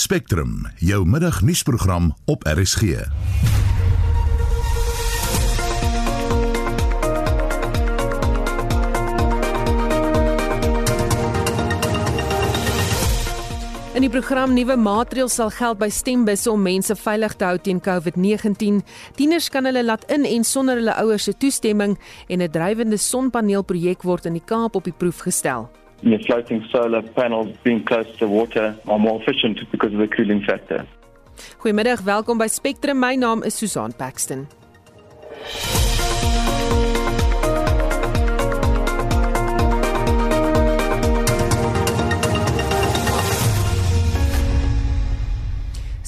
Spectrum, jou middagnuusprogram op RSG. In die program nuwe maatreëls sal geld by stembusse om mense veilig te hou teen COVID-19. Tieners kan hulle laat in en sonder hulle ouers se toestemming en 'n drywende sonpaneelprojek word in die Kaap op die proef gestel. The floating solar panels being close to water are more efficient because of the cooling factor. Goeiemiddag, welkom by Spectrum. My naam is Susan Paxton.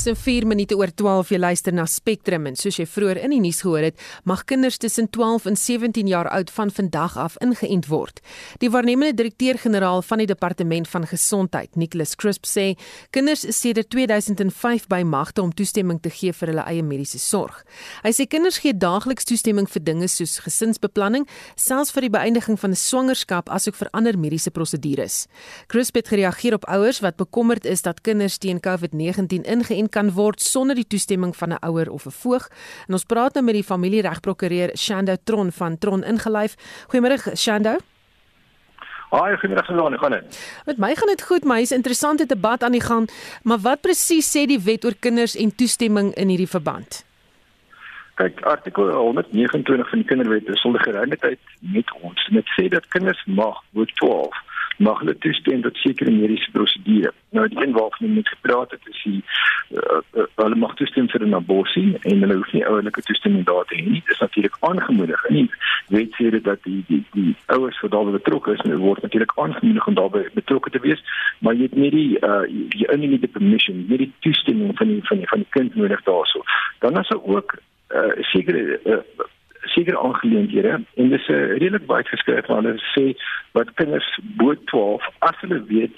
Dis 4 minute oor 12 jy luister na Spectrum en soos jy vroeër in die nuus gehoor het, mag kinders tussen 12 en 17 jaar oud van vandag af ingeënt word. Die waarnemende direkteur-generaal van die Departement van Gesondheid, Nicholas Crisp sê, kinders is sedert 2005 by magte om toestemming te gee vir hulle eie mediese sorg. Hy sê kinders gee daagliks toestemming vir dinge soos gesinsbeplanning, selfs vir die beëindiging van 'n swangerskap asook vir ander mediese prosedures. Crisp het gereageer op ouers wat bekommerd is dat kinders teen COVID-19 ingeënt kan word sonder die toestemming van 'n ouer of 'n voog. En ons praat nou met die familieregprokureur Shando Tron van Tron ingelyf. Goeiemôre Shando. Haai, goeiemôre Susan, gaan dit? Met my gaan dit goed, maar hier's 'n interessante debat aan die gang. Maar wat presies sê die wet oor kinders en toestemming in hierdie verband? Kyk, artikel 129 van die Kinderwet is sonder geregtigheid met ons. Dit sê dat kinders mag bo 12 mag hulle toestem tot sekere mediese prosedure. Nou die een waarvan ons gepraat het is die uh, uh, hulle mag toestem vir 'n abortus en hulle hoef nie ouerlike toestemming daar te hê nie. Dit is natuurlik aangemoedig. En weet jy dat die die die ouers wat daarbey betrokke is, word natuurlik aangemoedig om daarbey betrokke te wees, maar jy het nie die uh die unlimited permission, nie die toestemming van die van die van die kind nodig daarso. Dan is daar ook uh sekere uh, sekere aangeleenthede en dis 'n uh, redelik baie geskryf waar hulle sê wat kinders bo 12 as hulle weet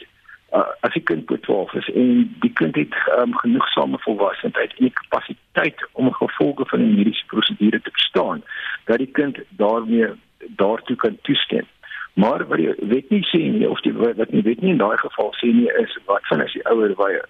uh, as die kind bo 12 is en die kind het um, genoegsame volwassenheid en die kapasiteit om gevolge van 'n mediese prosedure te verstaan dat die kind daarmee daartoe kan toestem. Maar wat die wet nie sê nie of die wat nie weet nie in daai geval sê nie is wat van as die ouer weier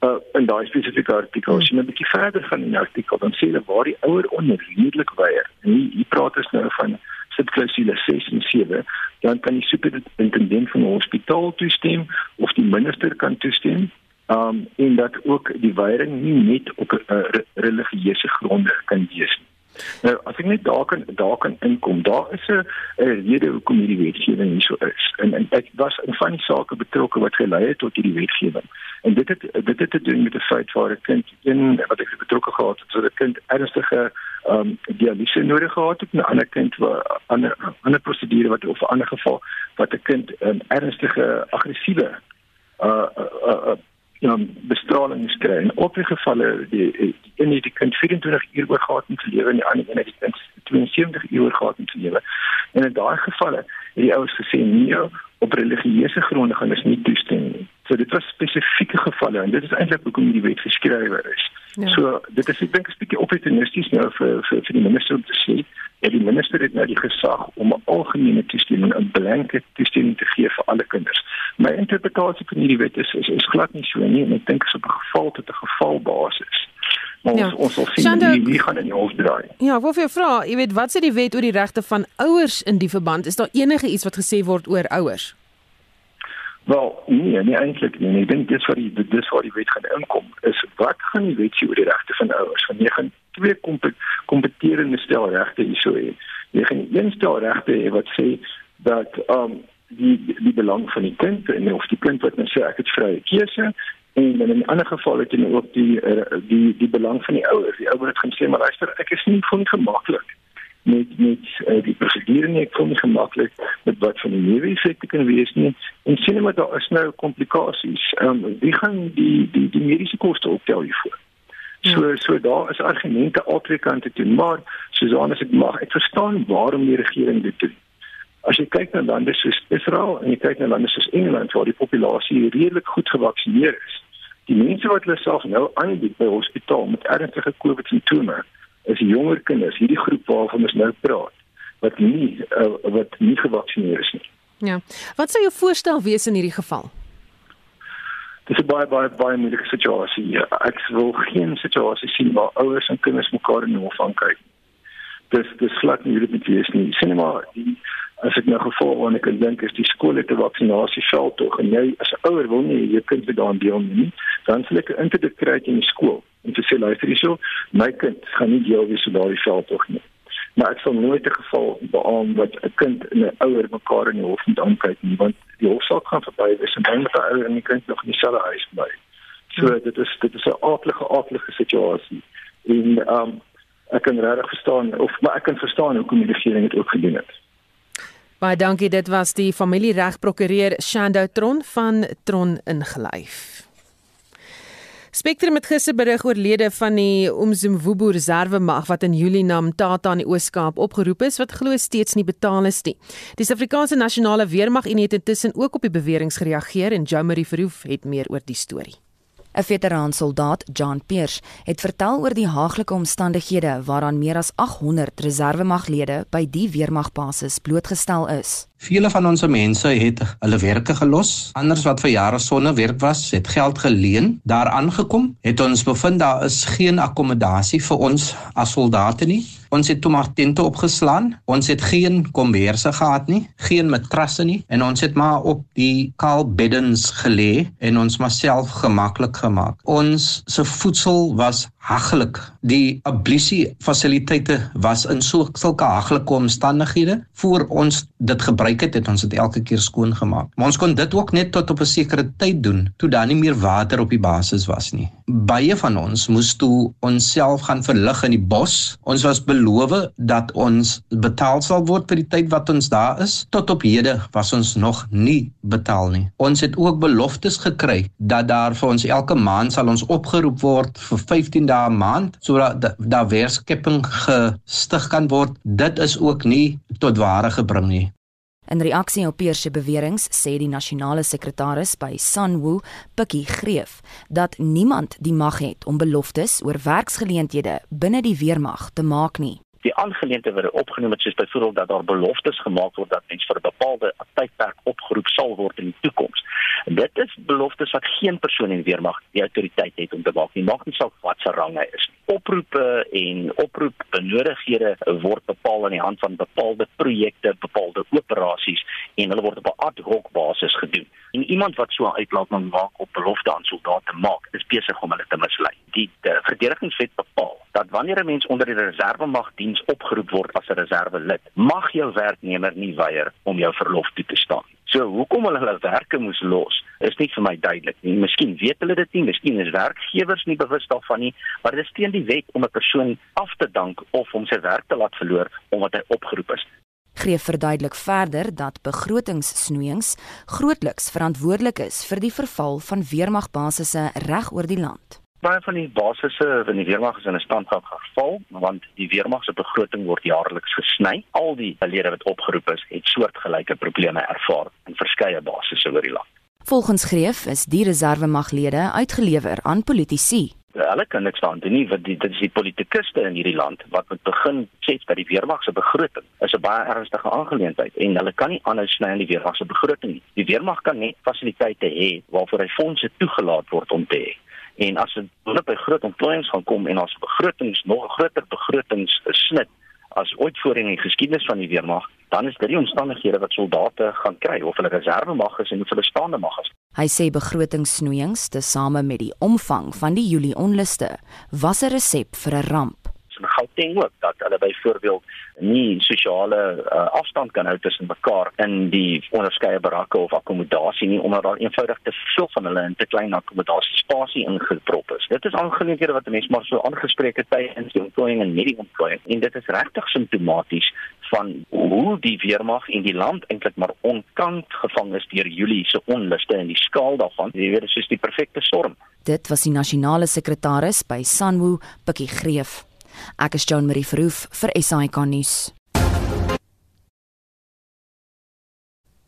uh, in daai spesifieke artikel. As jy 'n bietjie verder gaan in die artikel dan sê hulle waar die ouer onredelik weier. En hier, hier praat ons nou van subklausule 6 en 7 dan kan die superintendent van die hospitaal toestem of die minister kan toestem um en dat ook die weiering nie net op 'n uh, religieuse gronde kan wees nie Nou, as ek net daar kan daar kan inkom, daar is 'n 'n rede hoekom hierdie wetgewing hier so is. En, en ek was in van die sake betrokke wat gelei het tot hierdie wetgewing. En dit het dit het te doen met die feit waar 'n kind een wat ek betrokke gehad het, so 'n kind ernstige ehm um, dialyse nodig gehad het, 'n ander kind wat ander ander prosedure wat of 'n ander geval wat 'n kind 'n um, ernstige aggressiewe uh uh, uh, uh ja bestraling kry. Op die gevalle die een het die kind 24 uur oor gehad om te lewe en die ander een het die kind 72 uur oor gehad om te lewe. En in daai gevalle het die ouers gesê nee op religieuse gronde gaan ons nie toestem nie. So dit was spesifieke gevalle en dit is eintlik hoekom die wet geskrywe is. Ja. so dit is ek dink 'n bietjie opportunisties nou vir vir vir die minister om te sê Ja, die minister het nou die gesag om 'n algemene toestemming, 'n blanket toestemming te gee vir alle kinders. My interpretasie van hierdie wet is is, is glad nie so nie en ek dink dit is op 'n geval tot 'n geval basis. Ons ja. ons sal sien wie wie gaan in die hof draai. Ja, wat vir 'n vraag, jy weet wat sê die wet oor die regte van ouers in die verband? Is daar enige iets wat gesê word oor ouers? Wel, nee, nie eintlik nie. Ek dink dis wat die dis wat die wet gaan inkom is wat gaan die wet sê oor die regte van ouers? Want jy gaan twee kompeterende stel regte hierso hê. Jy gaan een stel regte hê wat sê dat um die die belang van die kind en of die kind wat nou sê ek het vrye keuse en in 'n ander geval het jy nou ook die uh, die die belang van die ouers. Die ouer het gaan sê maar luister, ek is nie van gemaklik met met uh, die prosedure nie ek voel nie gemaklik met wat van die nuwe effekte kan wees nie en sien maar daar is nou komplikasies um, wie gaan die die die mediese koste optel hiervoor So ja. so daar is argumente albei kante toe, maar Susan as ek mag, ek verstaan waarom die regering dit doen. As jy kyk na lande soos Israel en jy kyk na lande soos Engeland waar die populasie redelik goed gevaksinereer is, die mense wat hulle self nou aanbied by hospitaal met ernstige COVID simptome, is jonger kinders, hierdie groep waarvan ons nou praat, wat nie uh, wat nie gevaksinereer is nie. Ja. Wat sou jou voorstel wees in hierdie geval? Dis 'n baie baie baie moeilike situasie. Ek wil geen situasie sien waar ouers en kinders mekaar in die hof aankyk. Dis dis glad nie hierdie betees nie. Sien maar die as ek nou gevolg wat ek dink is die skool het 'n vaksinasieveld tog en jy as 'n ouer wil nie jou kind by daarin deelneem nie, dan sal ek 'n interdik kry in die skool om te sê luister hierso, my kind gaan nie deel wees van daardie veld tog nie. Maar ek sal nooit 'n geval beamoen wat 'n kind en 'n ouer mekaar in die hof moet aankyk nie, want die hofsaak gaan verby wees en dan met die ouer en die kind nog in dieselfde huis bly. So hmm. dit is dit is 'n aardige aardige situasie. En ehm um, ek kan regtig verstaan of maar ek kan verstaan hoekom die regering dit ook gedoen het. Baie dankie, dit was die familieregprokureur Shando Tron van Tron ingelyf. Spectrum het gister berig oor lede van die Umzimvubu Reservemag wat in Julie na Mtata in die Oos-Kaap opgeroep is wat glo steeds nie betaal is nie. Die Suid-Afrikaanse Nasionale Weermag het intussen ook op die beweringe gereageer en Jomari Verhoef het meer oor die storie. 'n Veteraan soldaat, John Pierce, het vertel oor die haaglike omstandighede waaraan meer as 800 reservemaglede by die weermagbasis blootgestel is. Vele van ons mense het hulle werke gelos. Anders wat vir jare sonder werk was, het geld geleen. Daar aangekom, het ons bevind daar is geen akkommodasie vir ons as soldate nie. Ons het toe maar tente opgeslaan. Ons het geen komberse gehad nie, geen matrasse nie en ons het maar op die kaal beddens gelê en ons myself gemaklik gemaak. Ons se voedsel was haglik. Die ablusie fasiliteite was in so sulke haglike omstandighede voor ons dit gebruik het, het ons dit elke keer skoon gemaak. Maar ons kon dit ook net tot op 'n sekere tyd doen toe daar nie meer water op die basis was nie. Baie van ons moes toe onsself gaan verlig in die bos. Ons was beloof dat ons betaal sal word vir die tyd wat ons daar is. Tot op hede was ons nog nie betaal nie. Ons het ook beloftes gekry dat daar vir ons elke maand sal ons opgeroep word vir 15 dae 'n maand sodat daar da weerskepping gestig kan word. Dit is ook nie tot ware gebring nie. In reaksie op Pierre se beweringe sê die nasionale sekretaris by Sanwu, Pikkie Greef, dat niemand die mag het om beloftes oor werksgeleenthede binne die weermag te maak nie die aangeleentheid wat opgenoem het soos byvoorbeeld dat daar beloftes gemaak word dat mens vir 'n bepaalde tydperk opgeroep sal word in die toekoms. Dit is beloftes wat geen persoon in weermag die autoriteit het om te maak nie. Maak nie saak wat se rang hy is. Oproepe en oproepbenodighede word bepaal aan die hand van bepaalde projekte, bepaalde operasies en hulle word op 'n ad hoc basis gedoen. En iemand wat so 'n uitlating maak op belofte aan soldate maak, is besig om hulle te mislei. Die, die verdedigingswet bepaal dat wanneer 'n mens onder die reservemag diens opgeroep word as 'n reserve lid, mag jou werknemer nie weier om jou verlof toe te staan. So hoekom hulle hulle werke moes los, is nie vir my duidelik nie. Miskien weet hulle dit nie, miskien is werkgewers nie bewus daarvan nie, maar dit is teen die wet om 'n persoon af te dank of om sy werk te laat verloor omdat hy opgeroep is. Greef verduidelik verder dat begrotingssnoeiings grootliks verantwoordelik is vir die verval van weermagbasisse reg oor die land baie van die basisse in die weermag is in 'n stand gehad geval want die weermag se begroting word jaarliks gesny. Al die lede wat opgeroep is, het soortgelyke probleme ervaar in verskeie basisse oor die land. Volgens Greef is die reservemaglede uitgelewer aan politici. Hulle kan niks aan doen nie want dit is die politikuste in hierdie land wat moet begin sê dat die weermag se begroting is 'n baie ernstige aangeleentheid en hulle kan nie aanhou sny aan die weermag se begroting nie. Die weermag kan net fasiliteite hê waarvoor hy fondse toegelaat word om te hê en as dit binne by groot ontplooiings gaan kom en ons begrotings nog groter begrotingssnit as ooit voor in die geskiedenis van die weermag, dan is dit die omstandighede wat soldate gaan kry of hulle reserve mag is en of hulle staande mag is. Hy sê begrotingssnoeiings te same met die omvang van die Julie onluste was 'n resep vir 'n ramp Gauteng ook dat hulle byvoorbeeld nie sosiale uh, afstand kan hou tussen mekaar in die onderskeie barakke of akkommodasie nie omdat daar eenvoudig te veel van hulle in te klein akkommodasiespasie ingeprop is. Dit is aangeleenthede wat mense maar so aangespreek het tydens die ontplooiing en met die ontplooiing en dit is regtig simptomaties van hoe die weermag en die land eintlik maar onkant gevang is deur Julie se onluste en die skaal daarvan. Jy weet dit is die perfekte storm. Dit was die nasionale sekretaris by Sanwu, Pikkie Greef. Ek is Joan Marie Verhoef vir SAK nuus.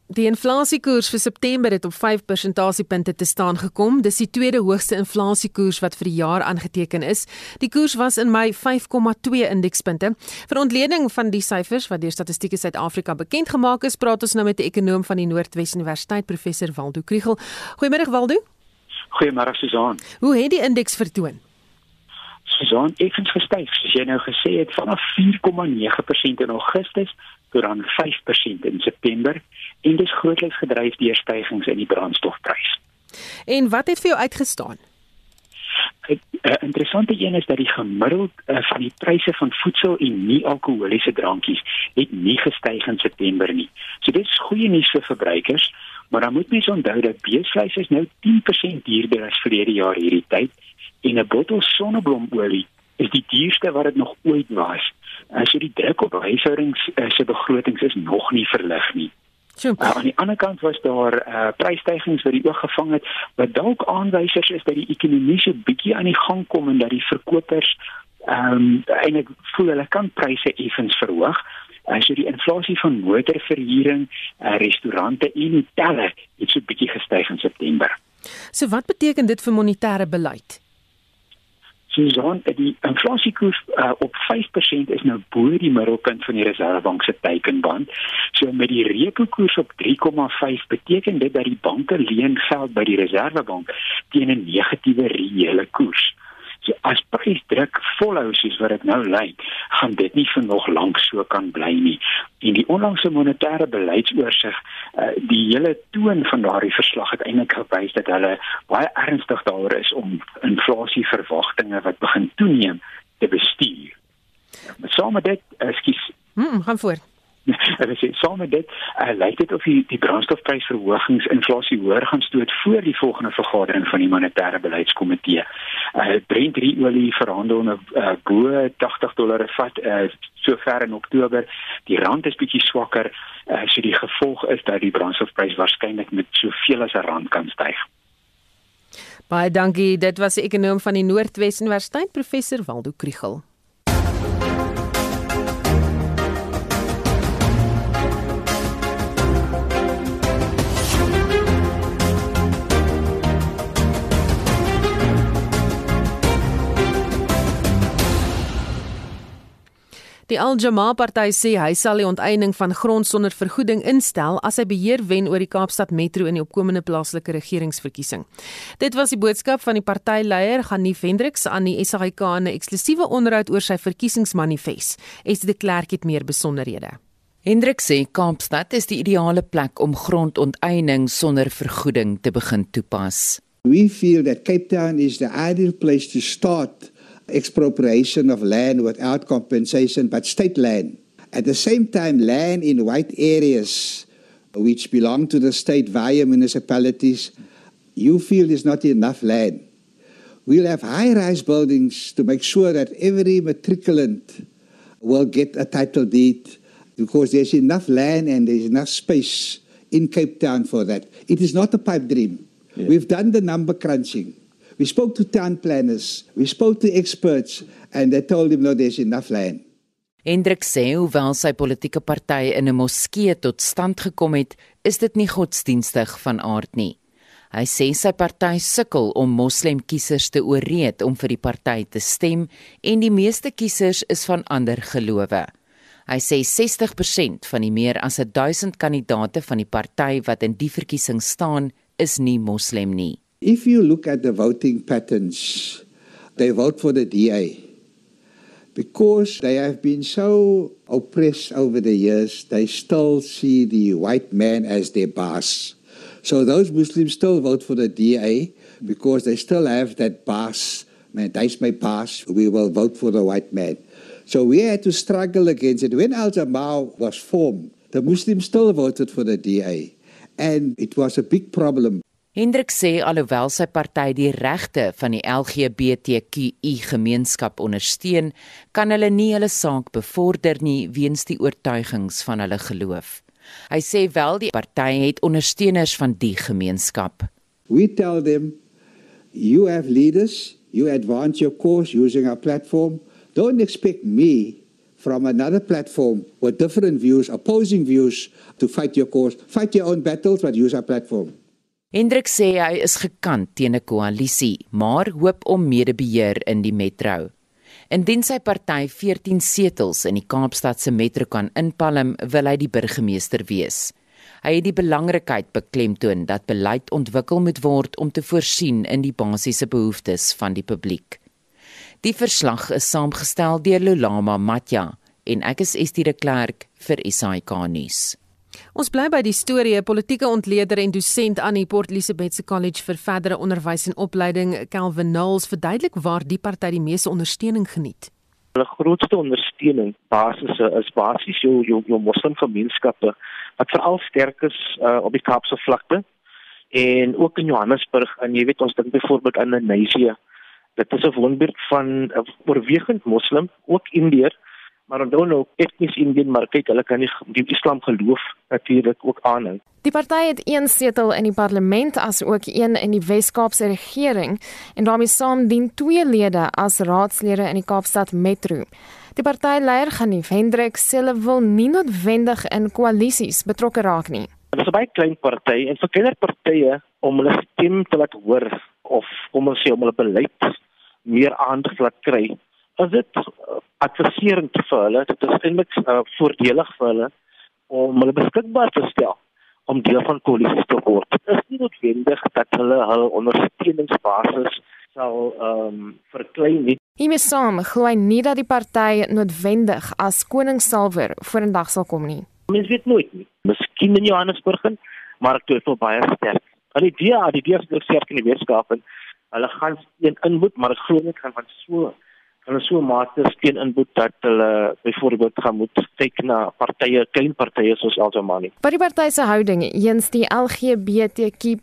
Die inflasiekoers vir September het op 5 persentasiepunte te staan gekom. Dis die tweede hoogste inflasiekoers wat vir die jaar aangeteken is. Die koers was in Mei 5,2 indekspunte. Vir ontleding van die syfers wat deur Statistiek Suid-Afrika bekend gemaak is, praat ons nou met 'n ekonom van die Noordwes Universiteit, professor Waldo Kriel. Goeiemôre Waldo. Goeiemôre Susan. Hoe het die indeks vertoon? Susan, effens gestyg, soos jy nou gesê het, vanaf 4,9% in Augustus tot dan 5% in September en dis grootliks gedryf deur stygings in die brandstofprys. En wat het vir jou uitgestaan? 'n uh, Interessante een is dat die gemiddeld uh, van die pryse van voedsel en nie-alkoholiese drankies het nie gestyg in September nie. So dit is goeie nuus vir verbruikers, maar dan moet mens onthou dat beesvleis is nou 10% duurder as verlede jaar hierdie tyd en 'n bottel sonneblomolie is die duurste wat dit nog ooit was. As jy die druk op huishoudings uh, se begrotings is nog nie verlig nie. So, uh, aan die ander kant was daar uh, prysstygings wat die oog gevang het wat dalk aanwysers is dat die ekonomie so bietjie aan die gang kom en dat die verkopers ehm um, eintlik voel hulle kan pryse effens verhoog. As jy die inflasie van motorverhuuring, uh, restaurante en hotelle het so bietjie gestyg in September. So wat beteken dit vir monetêre beleid? Susan, die inflasiekoers uh, op 5% is nou bo die middelpunt van die Reserwebank se teikenband. So met die repo koers op 3,5 beteken dit dat die banke leen geld by die Reserwebank teen 'n negatiewe reële koers. As prysdruk volhou soos wat dit nou lyk, gaan dit nie vir nog lank so kan bly nie. En die onlangse monetêre beleidsoorsig, uh, die hele toon van daardie verslag het eintlik gewys dat hulle baie ernstig daaroor is om inflasieverwagtinge wat begin toeneem te bestuur. Maar saam met dit, ekskuus. Hm, gaan voort. En as jy saam met dit, uh, lyk dit of die die brandstofprysverhogings inflasie hoër gaan stoot voor die volgende vergadering van die monetêre beleidskomitee. Uh Brent olie verhandel nou uh, bo 80 dollar per vat uh, sover in Oktober. Die rand is bietjie swakker, uh, so die gevolg is dat die brandstofprys waarskynlik met soveel as 'n rand kan styg. Baie dankie. Dit was die ekonom van die Noordwes Universiteit, professor Waldo Krugel. Die Al-Jamaa party sê hy sal die onteiening van grond sonder vergoeding instel as hy beheer wen oor die Kaapstad Metro in die opkomende plaaslike regeringsverkiesing. Dit was die boodskap van die partyleier Ganie Vendriks aan die SAIK in 'n eksklusiewe onderhoud oor sy verkiesingsmanifest. Es de Klerk het meer besonderhede. Hendrik sê Kaapstad is die ideale plek om grondonteiening sonder vergoeding te begin toepas. We feel that Cape Town is the ideal place to start expropriation of land without compensation, but state land. At the same time, land in white areas which belong to the state via municipalities, you feel is not enough land. We'll have high rise buildings to make sure that every matriculant will get a title deed because there's enough land and there's enough space in Cape Town for that. It is not a pipe dream. Yeah. We've done the number crunching. We spoke to town planners, we spoke to experts, and they told him no, there's enough land. Hendrik sê hoewel sy politieke party in 'n moskee tot stand gekom het, is dit nie godsdienstig van aard nie. Hy sê sy party sukkel om moslem kiesers te ooreed om vir die party te stem en die meeste kiesers is van ander gelowe. Hy sê 60% van die meer as 1000 kandidaate van die party wat in die verkiesing staan, is nie moslem nie. If you look at the voting patterns, they vote for the DA. Because they have been so oppressed over the years, they still see the white man as their boss. So those Muslims still vote for the DA because they still have that boss. Man, that's my boss. We will vote for the white man. So we had to struggle against it. When Al Jamal was formed, the Muslims still voted for the DA. And it was a big problem. Hendrik sê alhoewel sy party die regte van die LGBTQI gemeenskap ondersteun, kan hulle nie hulle saak bevorder nie weens die oortuigings van hulle geloof. Hy sê wel die party het ondersteuners van die gemeenskap. We tell them you have leaders, you advance your cause using our platform. Don't expect me from another platform with different views, opposing views to fight your cause. Fight your own battles but use our platform. Hendrik sê hy is gekant teen 'n koalisie, maar hoop om medebeheer in die metro. Indien sy party 14 setels in die Kaapstad se metro kan inpalm, wil hy die burgemeester wees. Hy het die belangrikheid beklemtoon dat beleid ontwikkel moet word om te voorsien in die basiese behoeftes van die publiek. Die verslag is saamgestel deur Lolama Matja en ek is Estie de Klerk vir SAK nuus. Ons bly by die storie politieke ontleder en dosent aan die Port Elizabeth se College vir verdere onderwys en opleiding, Calvin Knowles, verduidelik waar die party die meeste ondersteuning geniet. Hulle grootste ondersteuning basisse is basies jou jou, jou moslimgemeenskappe wat veral sterk is uh, op die Kaapse vlakte en ook in Johannesburg en jy weet ons dink byvoorbeeld aan Namibië. Dit is 'n wonderbeeld van 'n oorwegend moslim, ook Indiër maar onthou nou etnies Indiën maar kyk hulle kan nie die Islam geloof natuurlik ook aanhou. Die party het een setel in die parlement as ook een in die Wes-Kaapse regering en daarmee saam dien twee lede as raadslede in die Kaapstad Metro. Die partyleier Ganie Hendrik sê hulle wil nie noodwendig in koalisies betrokke raak nie. Dit is 'n baie klein party en vir kleiner partye om hulle stem te laat hoor of om ons sê om hulle beleid meer aandag te laat kry is dit adviserend vir hulle. Dit is eintlik uh, voordelig vir hulle om hulle beskikbaar te stel om deel van koalisies te word. Dit is nie noodwendig dat hulle hul ondersteuningsbasis sal ehm um, verklein nie. Hiermee saam glo hy nie dat die party noodwendig as koningssalwer vorendag sal kom nie. Mens weet nooit nie. Miskien in Johannesburg maar ek twyfel baie sterk. Al die idee, die idee is sterk in die wetenskap en hulle gaan een inboet, maar ek glo net gaan van so hulle so mate steen inboet dat hulle byvoorbeeld gaan moet kyk na partye, klein partye soos Alzamani. Wat die party se houding eens die LGBTQ+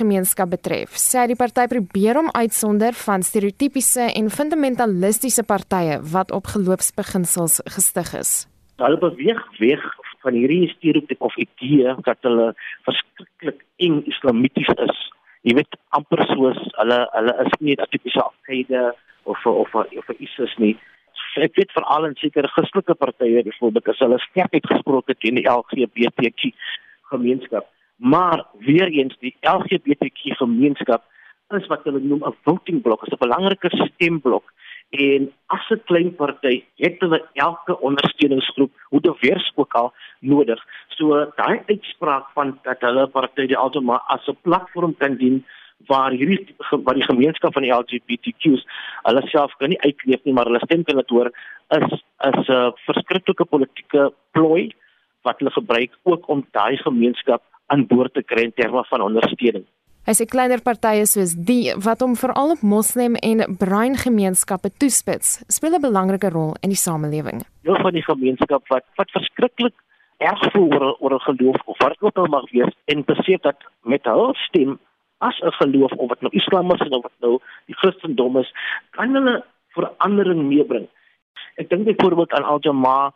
gemeenskap betref, sê die party probeer om uitsonder van stereotypiese en fundamentalistiese partye wat op geloofsbeginsels gestig is. Hulle beweeg weg van hierdie stereotype of idee dat hulle verskriklik eng islamities is. Jy weet amper soos hulle hulle is nie 'n tipiese Al-Qaeda of of of ISIS nie. Ek weet veral in sekere Christelike partye byvoorbeeld as hulle sterk uitgesproke teen die LGBTQ gemeenskap. Maar weer eens die LGBTQ gemeenskap is wat hulle noem 'n voting block, is 'n belangrike stemblok en as 'n klein party het hulle elke ondersteuningsgroep hoe divers ook al nodig. So daai uitspraak van dat hulle party die altemat as 'n platform kan dien waar hierdie waar die gemeenskap van die LGBTQ's hulle self kan nie uitleef nie maar hulle stem kan laat hoor is is 'n uh, verskriklike politieke plooi wat hulle gebruik ook om daai gemeenskap aan boord te kry in terme van ondersteuning. Hy sê kleiner partye soos die wat hom veral op moslim en bruin gemeenskappe toespits, speel 'n belangrike rol in die samelewing. Deel van die gemeenskap wat wat verskriklik erg voel oor oor geloof of wat ook al mag wees en besef dat met hul stem as 'n geloof of wat nou Islam is of wat nou die Christendom is, kan hulle verandering meebring. Ek dink byvoorbeeld aan Al-Jamaa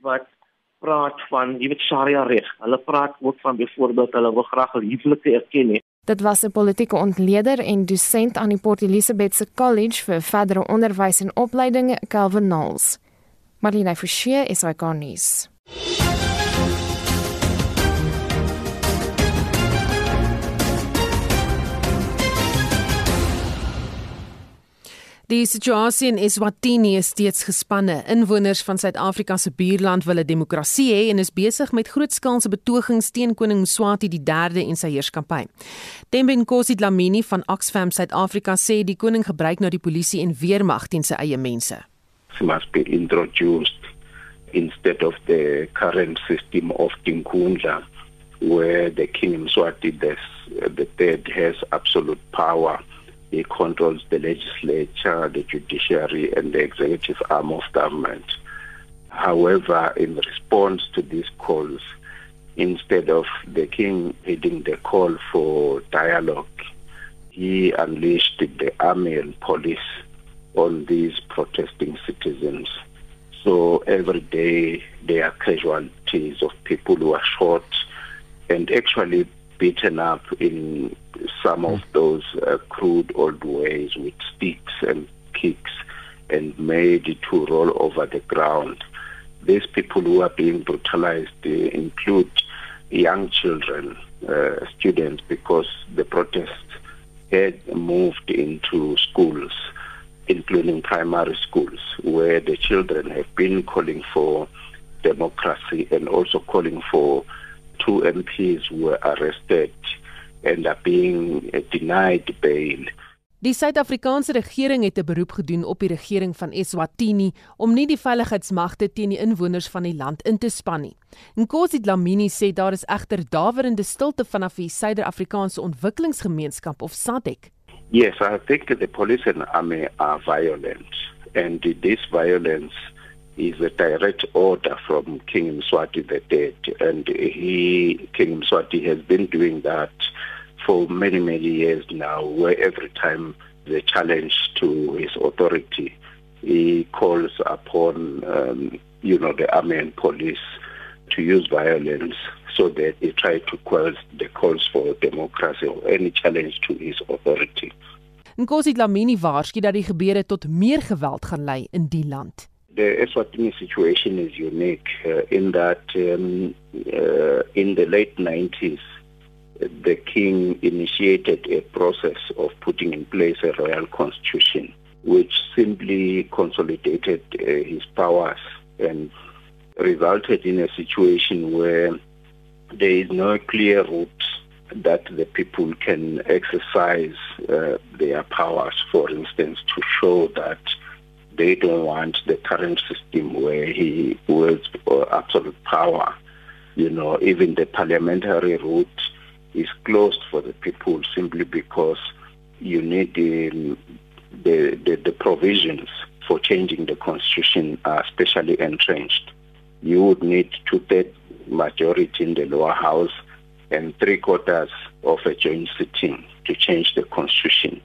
wat praat van jy weet Sharia reg. Hulle praat ook van byvoorbeeld hulle wil graag huwelike erken nie. Dit was 'n politieke ontleder en dosent aan die Port Elizabeth se College vir verdere onderwys en opleiding, Calvin Knowles. Marlene Forsie is hy gaan nuus. Die situasie in Eswatini is steeds gespanne. Inwoners van Suid-Afrika se buurland wil 'n demokrasie hê en is besig met grootskaalse betogings teen koning Mswati III en sy heerskappy. Tembenkosi Dlamini van Oxfam Suid-Afrika sê die koning gebruik nou die polisie en weermag teen sy eie mense. It must be introduced instead of the current system of Tinkundla where the king Mswati the third has absolute power He controls the legislature, the judiciary, and the executive arm of government. However, in response to these calls, instead of the king heeding the call for dialogue, he unleashed the army and police on these protesting citizens. So every day there are casualties of people who are shot and actually beaten up in some of those uh, crude old ways with sticks and kicks and made to roll over the ground. These people who are being brutalized include young children, uh, students, because the protests had moved into schools, including primary schools, where the children have been calling for democracy and also calling for two MPs were arrested and are being denied bail. Die Suid-Afrikaanse regering het 'n beroep gedoen op die regering van Eswatini om nie die veiligheidsmagte teen die inwoners van die land in te span nie. Nkosi Dlamini sê daar is egter dawerende stilte vanaf die Suider-Afrikaanse Ontwikkelingsgemeenskap of SADC. Yes, I think the police and army are violent and this violence is a direct order from King Mswati the Third and he King Mswati has been doing that for many, many years now, where every time the challenge to his authority, he calls upon, um, you know, the army and police to use violence so that they try to quell the calls for democracy or any challenge to his authority. Nkosi Dlamini waarsku dat die gebeure tot meer geweld gaan lei in die land. The Eswatini situation is unique uh, in that um, uh, in the late 90s the king initiated a process of putting in place a royal constitution, which simply consolidated uh, his powers and resulted in a situation where there is no clear route that the people can exercise uh, their powers, for instance, to show that they don't want the current system where he wields uh, absolute power. You know, even the parliamentary route is closed for the people simply because you need the, the, the, the provisions for changing the constitution are specially entrenched. You would need two-thirds majority in the lower house and three quarters of a joint sitting to change the constitution.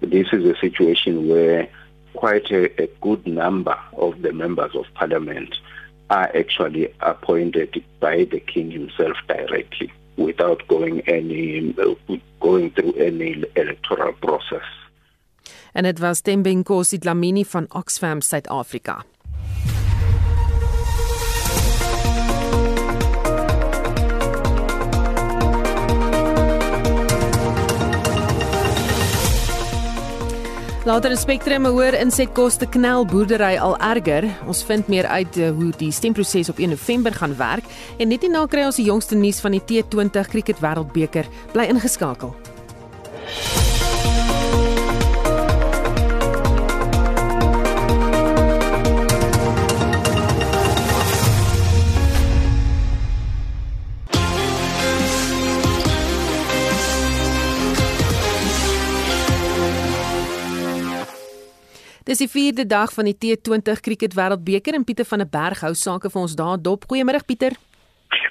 This is a situation where quite a, a good number of the members of parliament are actually appointed by the king himself directly. without going any going through any electoral process. En dit was Tembinkosi Dlamini van Oxfam Suid-Afrika. Later in Spectrum hoor insetkoste knel boerdery al erger. Ons vind meer uit uh, hoe die stemproses op 1 November gaan werk en net hierna kry ons die jongste nuus van die T20 Cricket Wêreldbeker. Bly ingeskakel. Dis die 4de dag van die T20 Cricket Wêreldbeker en Pieter van der Berg hou sake vir ons daar dop. Goeiemôre Pieter.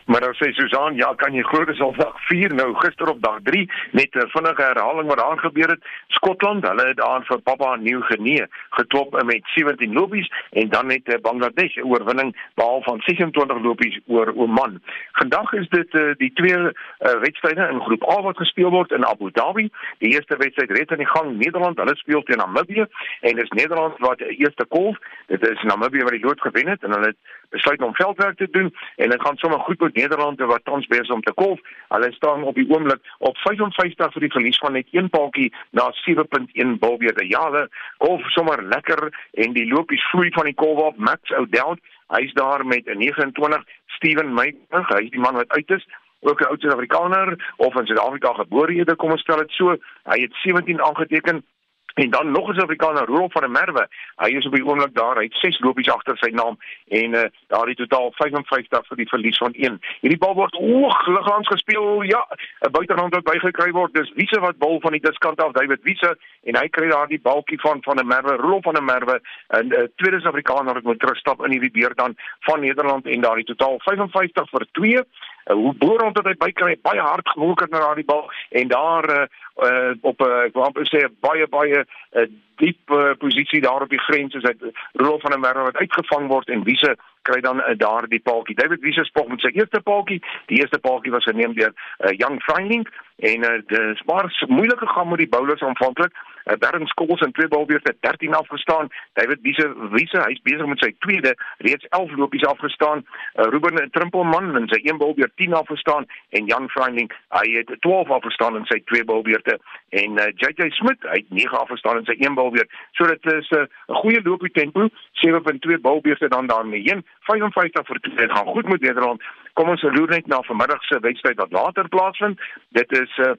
Maar dan sê Susan, ja, kan jy glo dis al dag 4 nou, gister op dag 3 met 'n vinnige herhaling wat daar gebeur het. Skotland, hulle het daar vir Papua Nieu-Guinea geklop met 17 lopies en dan net eh, Bangladesh 'n oorwinning behaal van 26 lopies oor Oman. Vandag is dit uh, die twee uh, wedstryde in groep A wat gespeel word in Abu Dhabi. Die eerste wedstryd red aan die gang Nederland, hulle speel teen Namibië en dis Nederland wat die eerste kolf. Dit is Namibië wat die lood gewen het en hulle het besluit om veldwerk te doen en dit gaan sommer goed met Nederland wat tans besig om te kolf. Hulle staan op die oomblik op 55 vir die verlies van net een paaltjie na 7.1 bilbeerde. Ja, hulle kolf sommer lekker en die lopies vloei van die kolf op Max O'Dowd. Hy's daar met 'n 29 Steven Meyer, hy's die man wat uit is ook 'n oud Suid-Afrikaner of in Suid-Afrika gebore kom ons stel dit so. Hy het 17 aangeteken En dan nog 'n Suid-Afrikaner, Rolf van der Merwe. Hy is op die oomblik daar. Hy het 6 lopies agter sy naam en uh, daar het totaal 55 vir die verlies van 1. Hierdie bal word oog liggaams gespeel. Ja, 'n buitegrond wat bygekry word. Dis Wiese wat bal van die diskant af, David Wiese en hy kry daar die balkie van van der Merwe, Rolf van der Merwe en 'n uh, tweede Suid-Afrikaner wat moet terugstap in hierdie beurt dan van Nederland en daar het totaal 55 vir 2. Uh, hoe boer ons dat hy bykry baie hard gewoeker na daardie bal en daar uh, uh, op 'n uh, ek wou sê baie baie uh, diep uh, posisie daar op die grens is dit Rolf van der Merwe wat uitgevang word en Wiese kry dan uh, daar die paaltjie. David Wiese spog met sy eerste paaltjie. Die eerste paaltjie was geneem deur uh, Young Freining en uh, dis maar moeilik gegaan met die bowlers aanvanklik. Darren Scholes in twee balbeurte 13 afgestaan. David Wiese Wiese hy's besig met sy tweede reeds 11 lopies afgestaan. Uh, Ruben Trimpelman in sy een balbeurt 10 afgestaan en Jan Freinding hy het 12 afgestaan in sy twee balbeurte en uh, JJ Smit hy het 9 afgestaan in sy een balbeurt. So dit is 'n uh, goeie loopie tempo. 7.2 balbeurte dan daarmee heen. 55 vir 2 gaan goed met Nederland. Kom ons loer net na vanmiddag se wedstryd wat later plaasvind. Dit is uh,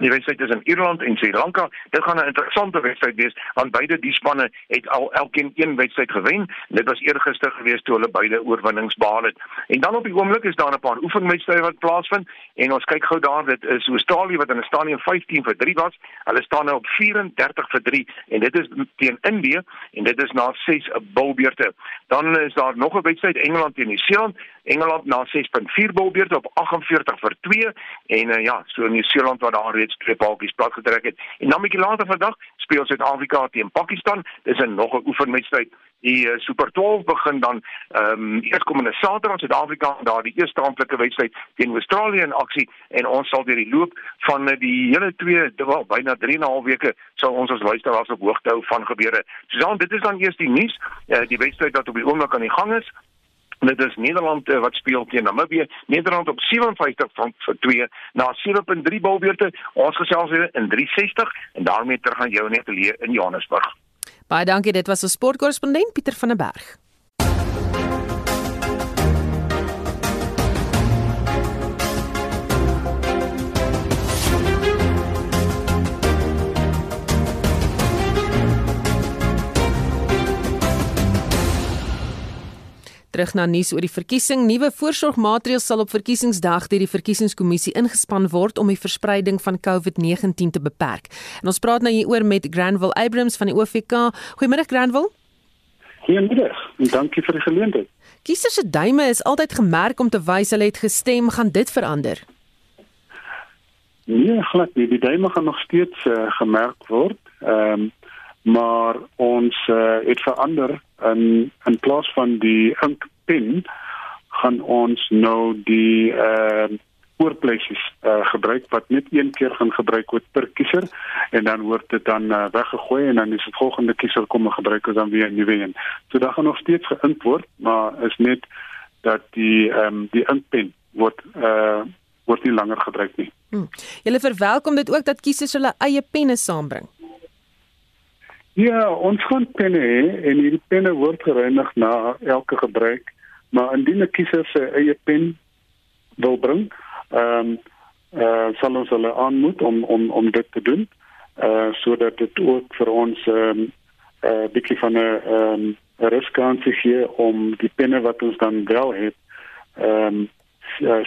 Die wedstryd tussen Ierland en Sri Lanka, dit gaan 'n interessante wedstryd wees want beide die spanne het al elkeen een wedstryd gewen. Dit was eergister geweest toe hulle beide oorwinnings behaal het. En dan op die oomblik is daar 'n paar oefenwedstryde wat plaasvind en ons kyk gou daar, dit is Australië wat in 'n stadium 15 vir 3 was. Hulle staan nou op 34 vir 3 en dit is teen Indië en dit is na 6 bilbeurte. Dan is daar nog 'n wedstryd Engeland teen Nieu-Seeland. Engeland na 6.4 bilbeurte op 48 vir 2 en uh, ja, so Nieu-Seeland wat daar reeds twee paaltjies plat getrek het. En dan 'n bietjie later vandag speel Suid-Afrika teen Pakistan. Dis 'n nog 'n oefenwedstryd. Die uh, Super 12 begin dan ehm um, eerskomende Saterdag Suid-Afrika daar die eerste amptelike wedstryd teen Australië in aksie en ons sal deur die loop van uh, die hele twee wel byna 3 en 'n half weke sal ons as luisteraars op hoogte hou van gebeure. Susan, dit is dan eers die nuus, uh, die wedstryd wat op die oomblik aan die gang is. Dit is Nederland uh, wat speel teen Namibië. Nederland op 57 van vir 2 na 7.3 balbeurte. Ons gesels weer in 360 en daarmee terug aan jou net leer in Johannesburg. Baie dankie, dit was ons sportkorrespondent Pieter van der Berg. Terug na nuus oor die verkiesing. Nuwe voorsorgmaatreëls sal op verkiesingsdag deur die verkiesingskommissie ingespan word om die verspreiding van COVID-19 te beperk. En ons praat nou hieroor met Granville Abrams van die OVK. Goeiemôre Granville. Goeiemiddag en dankie vir die geleentheid. Kiesers se duime is altyd gemerk om te wys hulle het gestem, gaan dit verander? Nee, glad nie. Die duime gaan nog steeds uh, gemerk word. Ehm um, maar ons uh, het verander in in plaas van die inkpen gaan ons nou die uh oorpleisies uh gebruik wat net een keer gaan gebruik word per kiezer en dan word dit dan uh, weggegooi en dan is die volgende kiezer kom en gebruik dit dan weer 'n nuwe een. So dan gaan nog steeds geïnk word, maar is net dat die ehm um, die inkpen word uh word nie langer gebruik nie. Hmm. Julle verwelkom dit ook dat kiesers hulle eie penne saambring. Ja, ons gaan penne hê en hierdie penne word gereinig na elke gebruik, maar indien 'n kiezer sy eie pen wil bring, ehm um, eh uh, sal ons hulle aanmoed om om om dit te doen, eh uh, sodat dit ook vir ons ehm um, eh uh, bietjie van 'n ehm um, riskansie gee om die penne wat ons dan wel het, ehm um,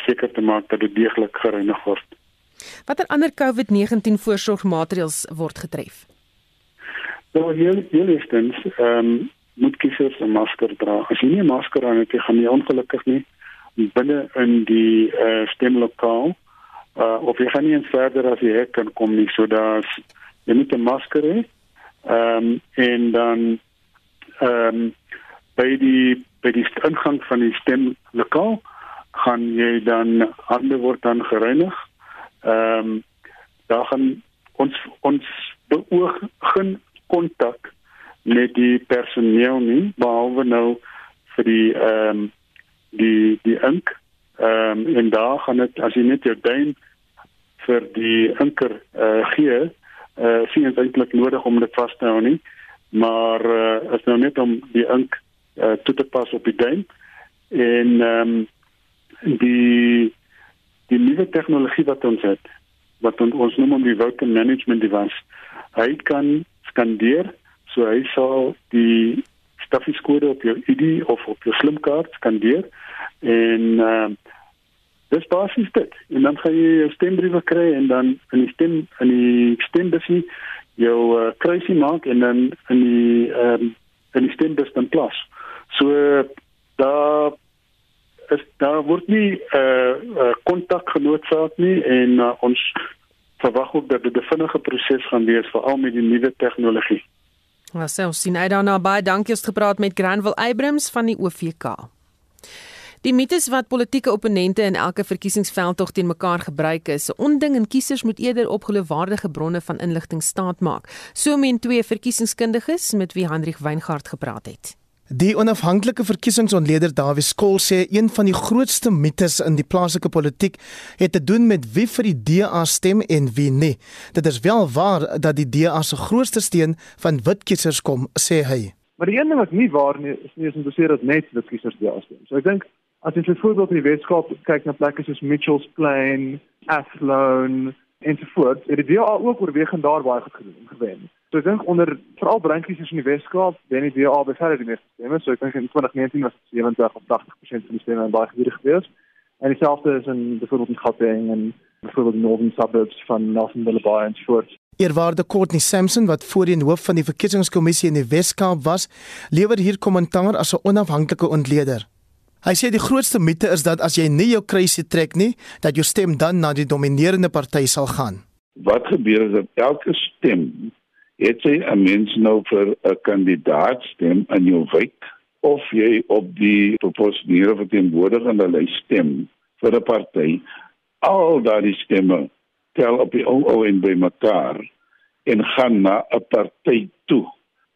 seker te maak dat dit deeglik gereinig word. Watter ander COVID-19 voorsorgmaatreëls word getref? Nou hier is dan ehm um, moet kiesers 'n masker dra. As jy nie 'n masker aan het, gaan jy ongelukkig nie binne in die uh, stemlokaal uh of jy gaan nie eens verder as jy kan kom nie. So daar's jy moet 'n masker hê. Ehm um, en dan ehm um, by die by die ingang van die stemlokaal gaan jy dan hande word dan gereinig. Ehm um, daar gaan ons ons beoog geen kontak met die personeel nie behalwe nou vir die ehm um, die die ink. Ehm um, en daar gaan dit as jy net jou duim vir die inker uh, gee uh, sien dit eintlik nodig om dit vas te hou nie. Maar uh, is nou net om die ink uh, toe te pas op die duim. En ehm um, die die nuwe tegnologie wat ons het wat ons noem die voting management device hy kan skandeer. So hy sal die staffieskode op jou ID of op jou slimkaart skandeer en uh, dis basies dit. En dan gaan jy jou stembriewe kry en dan in die stem in die stembusie jou uh, kruisie maak en dan in die um, in die stembus dan plas. So daar is daar word nie eh uh, kontak uh, genootsaak nie en uh, ons verwag ook dat dit 'n vinnige proses gaan wees veral met die nuwe tegnologie. Ons sien uit daarna baie dankie het gepraat met Granville Abrams van die OVK. Die mites wat politieke opponente in elke verkiesingsveldtog teen mekaar gebruik is, 'n onding en kiesers moet eerder op geloofwaardige bronne van inligting staatmaak. So meen twee verkiesingskundiges met wie Hendrik Weingart gepraat het. Die onafhanklike verkiesingsontleder Dawie Skol sê een van die grootste mites in die plaaslike politiek het te doen met wie vir die DA stem en wie nie. Dit is wel waar dat die DA se grootste steun van wit kiesers kom, sê hy. Maar die een ding wat nie waar nie is nie is om te sê dat net wit kiesers DA stem. So ek dink as jy byvoorbeeld in die Weskaap kyk na plekke soos Mitchells Plain, Athlone en so voort, het die DA ook oorwegend daar baie goed gedoen gewen. So ek dink onder veral brandkiesers in die Weskaap, wen die DA bever die meeste stemme. So ek dink in 2019 was dit 70 of 80% van die stemme in baie gebiede gewees. En dieselfde is in byvoorbeeld in Gauteng en byvoorbeeld in northern suburbs van Nelsonville Bay en voort. Eerwaarde Courtney Sampson wat voorheen hoof van die verkiesingskommissie in die Weskaap was, lewer hier kommentaar as 'n onafhanklike ontleder. Hy sê die grootste mite is dat as jy nie jou kruisie trek nie, dat jou stem dan na die dominerende party sal gaan. Wat gebeur is dat elke stem het jy 'n mens nou vir 'n kandidaat stem in jou wijk of jy op die proporsionele verteenwoordigende lys stem vir 'n party al daardie stemme tel op die ou ou en by mekaar en gaan na 'n party toe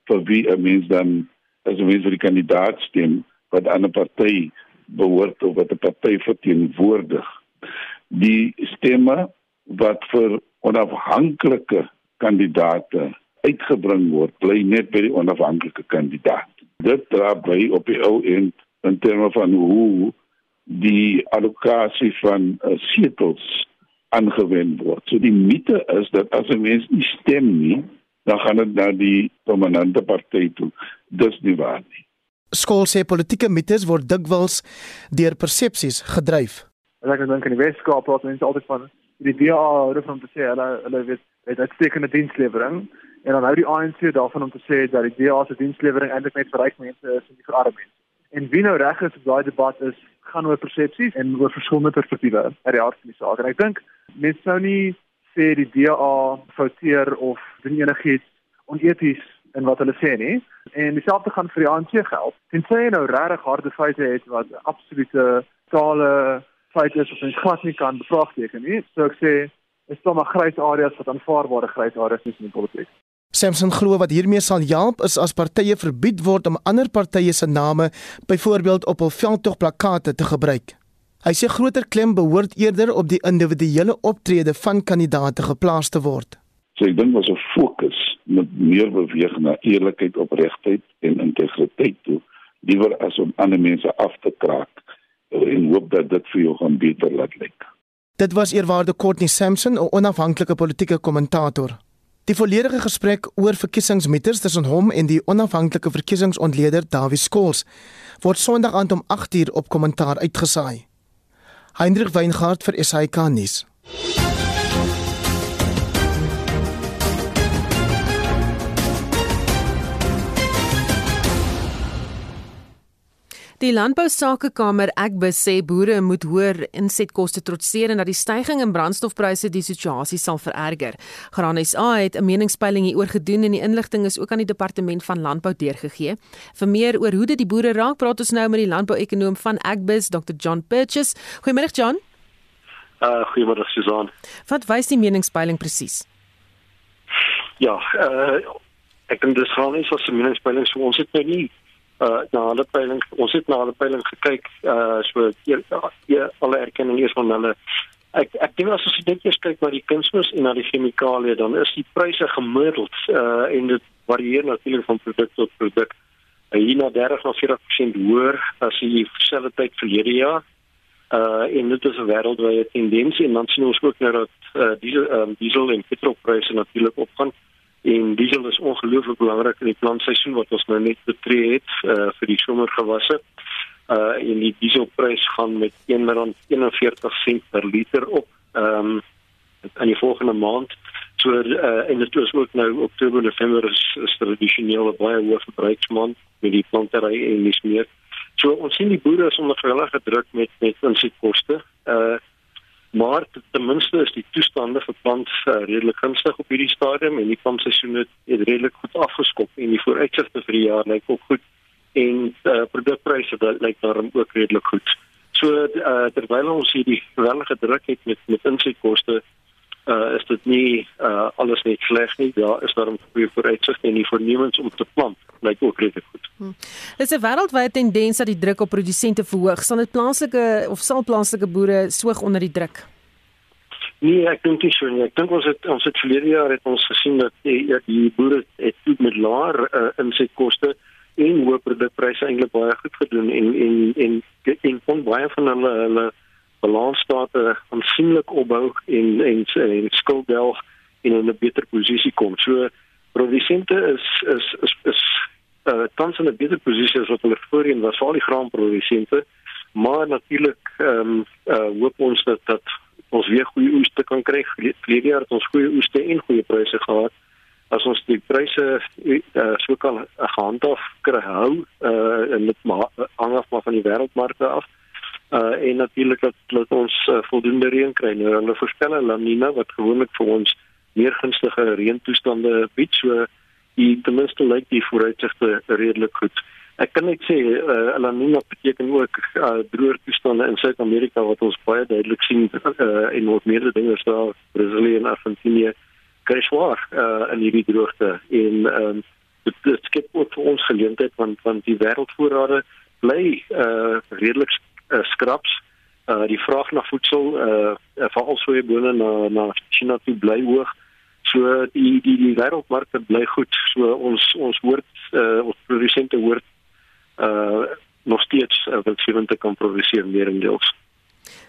vir wie 'n mens dan as 'n mens vir die kandidaat stem wat aan 'n party behoort of wat 'n party verteenwoordig. Die stemme wat vir onafhanklike kandidaate uitgebring word, bly net by die onafhanklike kandidaat. Dit dra by op die ou end in terme van hoe die allocasie van uh, setels aangewend word. So die mite is dat as 'n mens nie stem nie, dan gaan dit na die dominante party toe. Dis nie waar nie. Skool sê politieke mites word dikwels deur persepsies gedryf. Ek dink in die Weskaap praat mense altyd van die DA hoor van te sê hulle hulle weet het uitstekende dienslewering en dan hou die ANC daarvan om te sê dat die DA se dienslewering eintlik net vir ryk mense is en nie vir arme mense. En wie nou reg is op daai debat is gaan oor persepsies en oor verskillende perspektiewe uit die aard van die saak. En ek dink mense sou nie sê die DA fouteer of doen enigiets oneties in wat hulle sê nie. En dieselfde gaan vir die ANC geld. Tensy jy nou regtig harde feite het wat absolute totale feite is wat ons glad nie kan bevraagteken nie. So ek sê is maar grys areas wat aanvaarbare grys areas is in die politiek. Samson glo wat hiermee sal help is as partye verbied word om ander partye se name byvoorbeeld op hul veldtogplakate te gebruik. Hy sê groter klem behoort eerder op die individuele optrede van kandidaate geplaas te word. So ek dink ons moet fokus met meer beweeg na eerlikheid, opregtheid en integriteit toe, liewer as om ander mense af te kraak en hoop dat dit vir jou gaan beter laat lyk. Dit was eerwaarde Courtney Sampson, 'n onafhanklike politieke kommentator. Die volledige gesprek oor verkiesingsmeters tussen hom en die onafhanklike verkiesingsontleder Dawie Skols word Sondag aand om 8uur op kommentaar uitgesaai. Hendrik Weingart vir SAK nuus. Die Landbousakekamer Agbus sê boere moet hoër insetkoste trotseer en dat die stygings in brandstofpryse die situasie sal vererger. Graan SA het 'n meningspeiling hieroor gedoen en die inligting is ook aan die departement van landbou deurgegee. Vir meer oor hoe dit die boere raak, praat ons nou met die landbouekonoom van Agbus, Dr. John Purchase. Goeiemôre John. Uh goeiemôre Susan. Wat wys die meningspeiling presies? Ja, uh ek dink dis gaan nie so 'n meningspeiling so ons het nou nie uh na hulle peiling ons het na hulle peiling gekyk uh so eer, eer, alle erkenning eers van hulle. Ek ek dink as ons net eers kyk na die kunsmis en na die chemikalieë dan is die pryse gemiddeld uh en dit varieer natuurlik van produk tot produk uh, hier na 30 na 40% hoër as die dieselfde tyd verlede jaar. Uh en dit is 'n wêreldwye tendens en dan sien ons ook nou dat uh, diesel um, diesel en petrolpryse natuurlik opgaan en diesel is ongelooflik belangrik in die plantseisoen wat ons nou net betree het uh, vir die somergewasse. Uh en die dieselprys gaan met 1.41 sent per liter op. Ehm um, in die volgende maand so uh, en dit is ook nou Oktober November is, is tradisioneel baie hoë verbruiksmaand met die plantery en die smeer. So ons sien die boere is onder geweldige druk met met insetkoste. Uh maar ten minste is die toestande vir plant uh, redelik gunstig op hierdie stadium en die plantseisoen het, het redelik goed afgeskop en die vooruitsigte vir die jaar lyk ook goed en uh, produkpryse lyk daarom ook redelik goed. So uh, terwyl ons hierdie geweldige druk het met met insetkoste uh is dit nie uh alles net sleg nie. Daar is daar 'n goeie vooruitsigte en die voornemens om te plant lyk ook redelik goed. Hmm. Dis 'n wêreldwye tendens dat die druk op produsente verhoog. Sal dit plaaslike of sal plaaslike boere soog onder die druk? Nee, ek dink nie so nie. Ek dink ons het ons het verlede jaar het ons gesien dat die, ja, die boere het met laer uh, insetkoste en hoë produkpryse eintlik baie goed gedoen en en en en kon baie van hulle hulle balansstate aansienlik opbou en en, en skulddelg en in 'n beter posisie kom. So produsente is is is is uh, tans in 'n beter posisie as wat hulle voorheen was, veral die graanprodusente. Maar natuurlik ehm um, uh, hoop ons dat dat ons weer goeie oeste kan kry. Verlede jaar het ons goeie oeste en goeie pryse gehad. As ons die pryse uh, so kan gehandhaaf kry hou uh, en dit hang af maar van die wêreldmarkte af. Uh, en natuurlik dat, dat ons uh, voldoende reën kry. Nou hulle voorspel 'n La Nina wat gewoonlik vir ons meer gunstige reëntoestande bied. So die ten minste lyk die vooruitsigte redelik goed. Ek kan net sê uh, La Nina beteken ook uh, droër toestande in Suid-Amerika wat ons baie duidelik sien uh, in meer dinge so Brasilië en Argentinië kry swaar uh, in hierdie droogte. En um, dit, skep ook vir ons geleentheid want want die wêreldvoorrade bly uh, redelik uh, skraps. Uh, die vraag na voedsel uh, veral sojabone na na China toe bly hoog. So die die die wêreldmarkte bly goed. So ons ons hoort uh, ons produsente hoort uh, nog steeds uh, wil sien te kan produseer meer in deels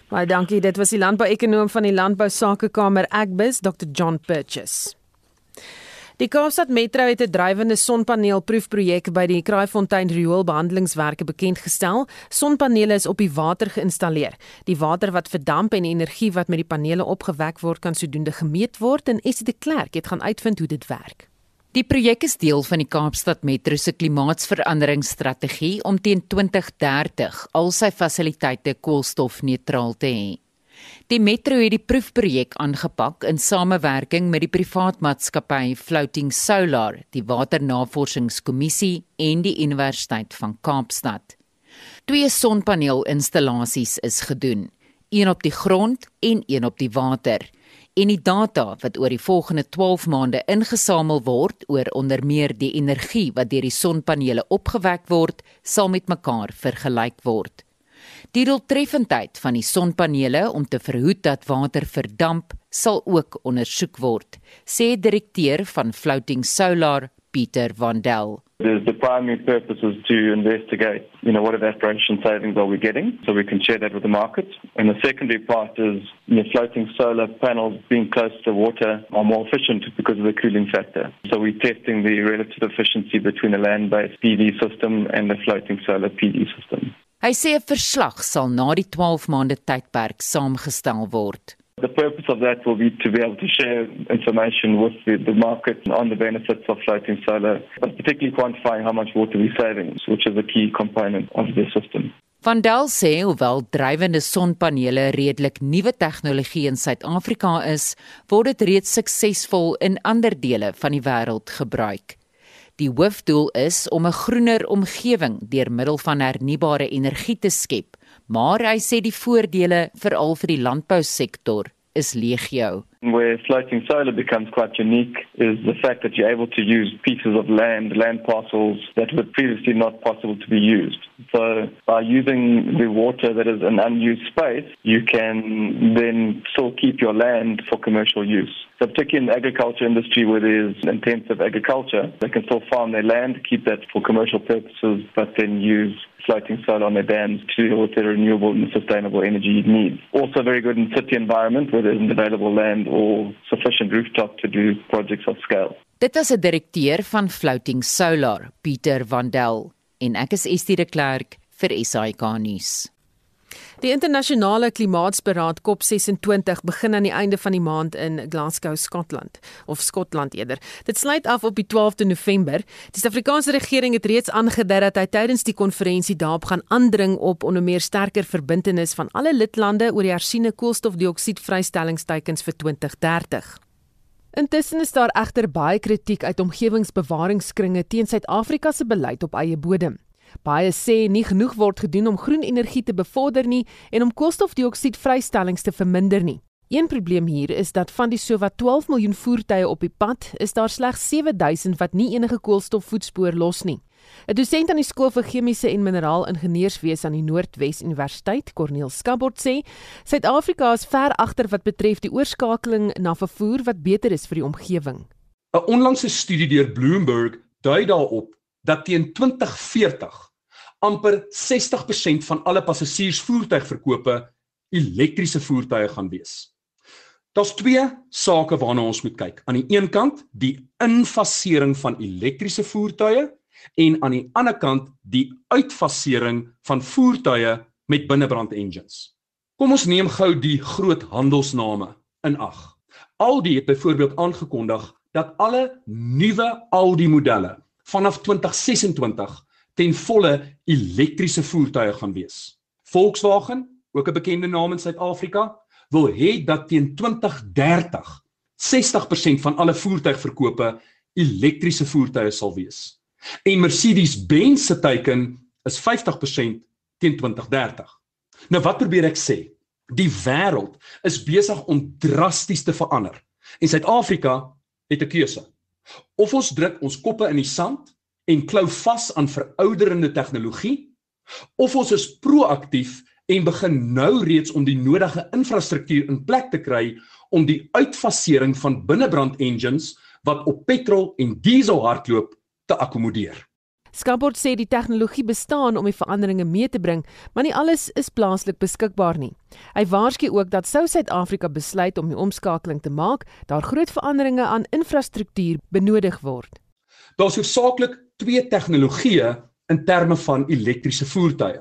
Baie dankie dit was die landbouekonoom van die Landbou Sakekamer Agbus Dr John Purchase Die Kaapstad Metro het 'n drywende sonpaneelproefprojek by die Kraaifontein rioolbehandelingswerke bekend gestel. Sonpanele is op die water geïnstalleer. Die water wat verdamp en energie wat met die panele opgewek word, kan sodoende gemeet word en Essie de Klerk het gaan uitvind hoe dit werk. Die projek is deel van die Kaapstad Metro se klimaatsveranderingsstrategie om teen 2030 al sy fasiliteite koolstofneutraal te hê. Die metro het die proefprojek aangepak in samewerking met die privaat maatskappy Floating Solar, die Waternavorsingskommissie en die Universiteit van Kaapstad. Twee sonpaneelinstallasies is gedoen, een op die grond en een op die water. En die data wat oor die volgende 12 maande ingesamel word oor onder meer die energie wat deur die sonpanele opgewek word, sal met mekaar vergelyk word. Die doeltreffendheid van die sonpanele om te verhoed dat water verdamp sal ook ondersoek word, sê direkteur van Floating Solar, Pieter Vandel. The, the primary purpose is to investigate, you know, what evaporation savings are we getting, so we can share that with the market. And the secondary part is, you know, floating solar panels being close to water are more efficient because of the cooling factor. So we're testing the relative efficiency between a land-based PV system and a floating solar PV system. Hy sê 'n verslag sal na die 12 maande tydperk saamgestel word. The purpose of that will be to be able to share information with the, the market on the benefits of floating solar, but particularly quantifying how much water we're saving, which is a key component of the system. Van Dal sê hoewel drywende sonpanele redelik nuwe tegnologie in Suid-Afrika is, word dit reeds suksesvol in ander dele van die wêreld gebruik. Die hoofdoel is om 'n groener omgewing deur middel van hernubare energie te skep, maar hy sê die voordele veral vir die landbousektor is legio. Where floating solar becomes quite unique is the fact that you're able to use pieces of land, land parcels that were previously not possible to be used. So by using the water that is an unused space, you can then still keep your land for commercial use. So particularly in the agriculture industry where there's intensive agriculture, they can still farm their land, keep that for commercial purposes, but then use floating solar on their dams to deal with their renewable and sustainable energy needs. Also very good in city environment where there isn't available land or sufficient rooftop to do projects of scale. Dit is 'n direkteur van Floating Solar, Pieter Vandel, en ek is Estie de Klerk vir SAK nuus. Die internasionale klimaatsberaad COP26 begin aan die einde van die maand in Glasgow, Skotland, of Skotland eerder. Dit sluit af op die 12de November. Die Suid-Afrikaanse regering het reeds aangedui dat hy tydens die konferensie daarop gaan aandring op onder meer sterker verbintenis van alle lidlande oor die hersiene koolstofdioksiedvrystellingsteikens vir 2030. Intussen is daar egter baie kritiek uit omgewingsbewaringskringe teen Suid-Afrika se beleid op eie bodem. Baie sê nie genoeg word gedoen om groen energie te bevorder nie en om koolstofdioksiedvrystellings te verminder nie. Een probleem hier is dat van die sowat 12 miljoen voertuie op die pad, is daar slegs 7000 wat nie enige koolstofvoetspoor los nie. 'n Dosent aan die skool vir chemiese en mineraal ingenieurswese aan die Noordwes Universiteit, Corneel Skabort sê, Suid-Afrika is ver agter wat betref die oorskakeling na vervoer wat beter is vir die omgewing. 'n Onlangse studie deur Bloomberg dui daarop dat teen 2040 amper 60% van alle passasiersvoertuigverkope elektriese voertuie gaan wees. Daar's twee sake waarna ons moet kyk. Aan die een kant die infasering van elektriese voertuie en aan die ander kant die uitfasering van voertuie met binnebrand engines. Kom ons neem gou die groot handelsname in ag. Audi het byvoorbeeld aangekondig dat alle nuwe Audi modelle vanaf 2026 ten volle elektriese voertuie gaan wees. Volkswagen, ook 'n bekende naam in Suid-Afrika, wil hê dat teen 2030 60% van alle voertuigverkope elektriese voertuie sal wees. En Mercedes-Benz se teiken is 50% teen 2030. Nou wat probeer ek sê? Die wêreld is besig om drasties te verander. En Suid-Afrika het 'n keuse. Of ons druk ons koppe in die sand en klou vas aan verouderende tegnologie, of ons is proaktief en begin nou reeds om die nodige infrastruktuur in plek te kry om die uitfasering van binnebrand engines wat op petrol en diesel hardloop te akkommodeer. Skabord sê die tegnologie bestaan om die veranderinge mee te bring, maar nie alles is plaaslik beskikbaar nie. Hy waarsku ook dat sou Suid-Afrika besluit om die omskakeling te maak, daar groot veranderinge aan infrastruktuur benodig word. Daar's hoofsaaklik twee tegnologieë in terme van elektriese voertuie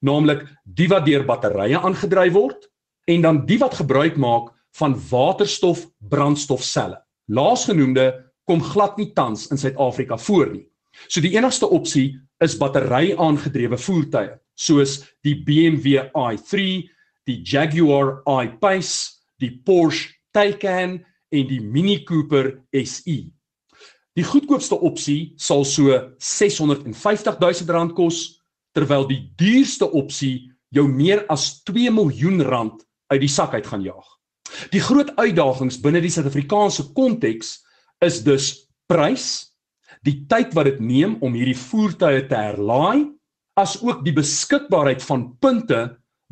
naamlik die wat deur batterye aangedryf word en dan die wat gebruik maak van waterstof brandstofselle. Laasgenoemde kom glad nie tans in Suid-Afrika voor nie. So die enigste opsie is battery aangedrewe voertuie soos die BMW i3, die Jaguar I-Pace, die Porsche Taycan en die Mini Cooper SE. Die goedkoopste opsie sal so 650 000 rand kos terwyl die duurste opsie jou meer as 2 miljoen rand uit die sak uit gaan jaag. Die groot uitdagings binne die Suid-Afrikaanse konteks is dus prys, die tyd wat dit neem om hierdie voertuie te herlaai, as ook die beskikbaarheid van punte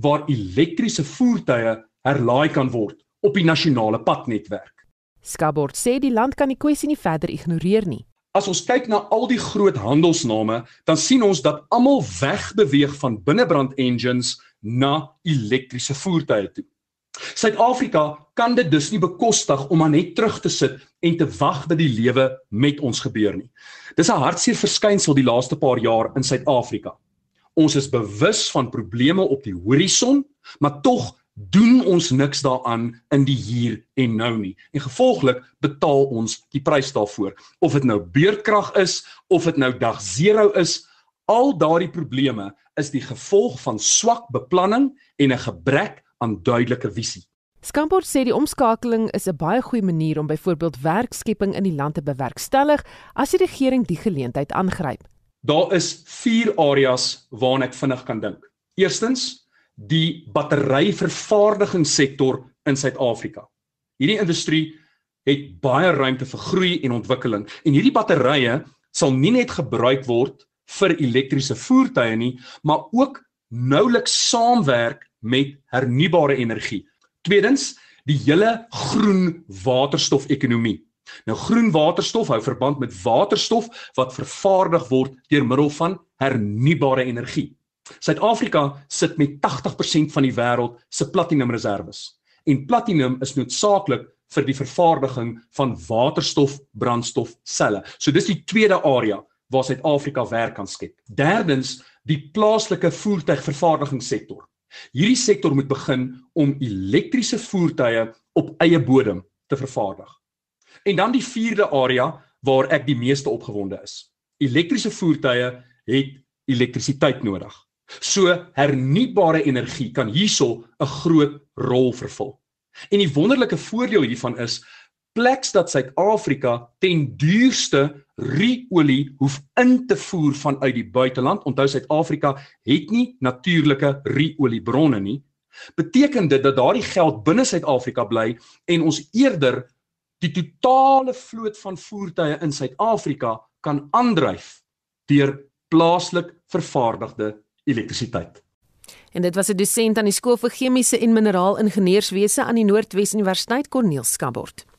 waar elektriese voertuie herlaai kan word op die nasionale padnetwerk. Skabord sê die land kan die kwessie nie verder ignoreer nie. As ons kyk na al die groot handelsname, dan sien ons dat almal wegbeweeg van binnebrand engines na elektriese voertuie toe. Suid-Afrika kan dit dus nie bekostig om maar net terug te sit en te wag dat die lewe met ons gebeur nie. Dis 'n hartseer verskynsel die laaste paar jaar in Suid-Afrika. Ons is bewus van probleme op die horison, maar tog doen ons niks daaraan in die hier en nou nie. En gevolglik betaal ons die prys daarvoor. Of dit nou beurtkrag is of dit nou dag 0 is, al daardie probleme is die gevolg van swak beplanning en 'n gebrek aan duidelike visie. Skamport sê die omskakeling is 'n baie goeie manier om byvoorbeeld werkskepping in die land te bewerkstellig as die regering die geleentheid aangryp. Daar is 4 areas waarna ek vinnig kan dink. Eerstens, die batteryvervaardigingssektor in Suid-Afrika. Hierdie industrie het baie ruimte vir groei en ontwikkeling en hierdie batterye sal nie net gebruik word vir elektriese voertuie nie, maar ook nouliks saamwerk met hernubare energie. Tweedens, die hele groen waterstof-ekonomie. Nou groen waterstof hou verband met waterstof wat vervaardig word deur middel van hernubare energie. Suid-Afrika sit met 80% van die wêreld se platinumreserwes. En platinum is noodsaaklik vir die vervaardiging van waterstof brandstofselle. So dis die tweede area waar Suid-Afrika werk kan skep. Derdens, die plaaslike voertuigvervaardigingssektor. Hierdie sektor moet begin om elektriese voertuie op eie bodem te vervaardig. En dan die vierde area waar ek die meeste opgewonde is. Elektriese voertuie het elektrisiteit nodig. So hernubare energie kan hierso 'n groot rol vervul. En die wonderlike voordeel hiervan is perpleks dat Suid-Afrika ten duurste ruolie hoef in te voer vanuit die buiteland. Onthou Suid-Afrika het nie natuurlike ruoliebronne nie. Beteken dit dat daardie geld binne Suid-Afrika bly en ons eerder die totale vloot van voertuie in Suid-Afrika kan aandryf deur plaaslik vervaardigde elektrisiteit. En dit was 'n dosent aan die skool vir chemiese en mineraalingenieurswese aan die Noordwes Universiteit Corneel Skabort.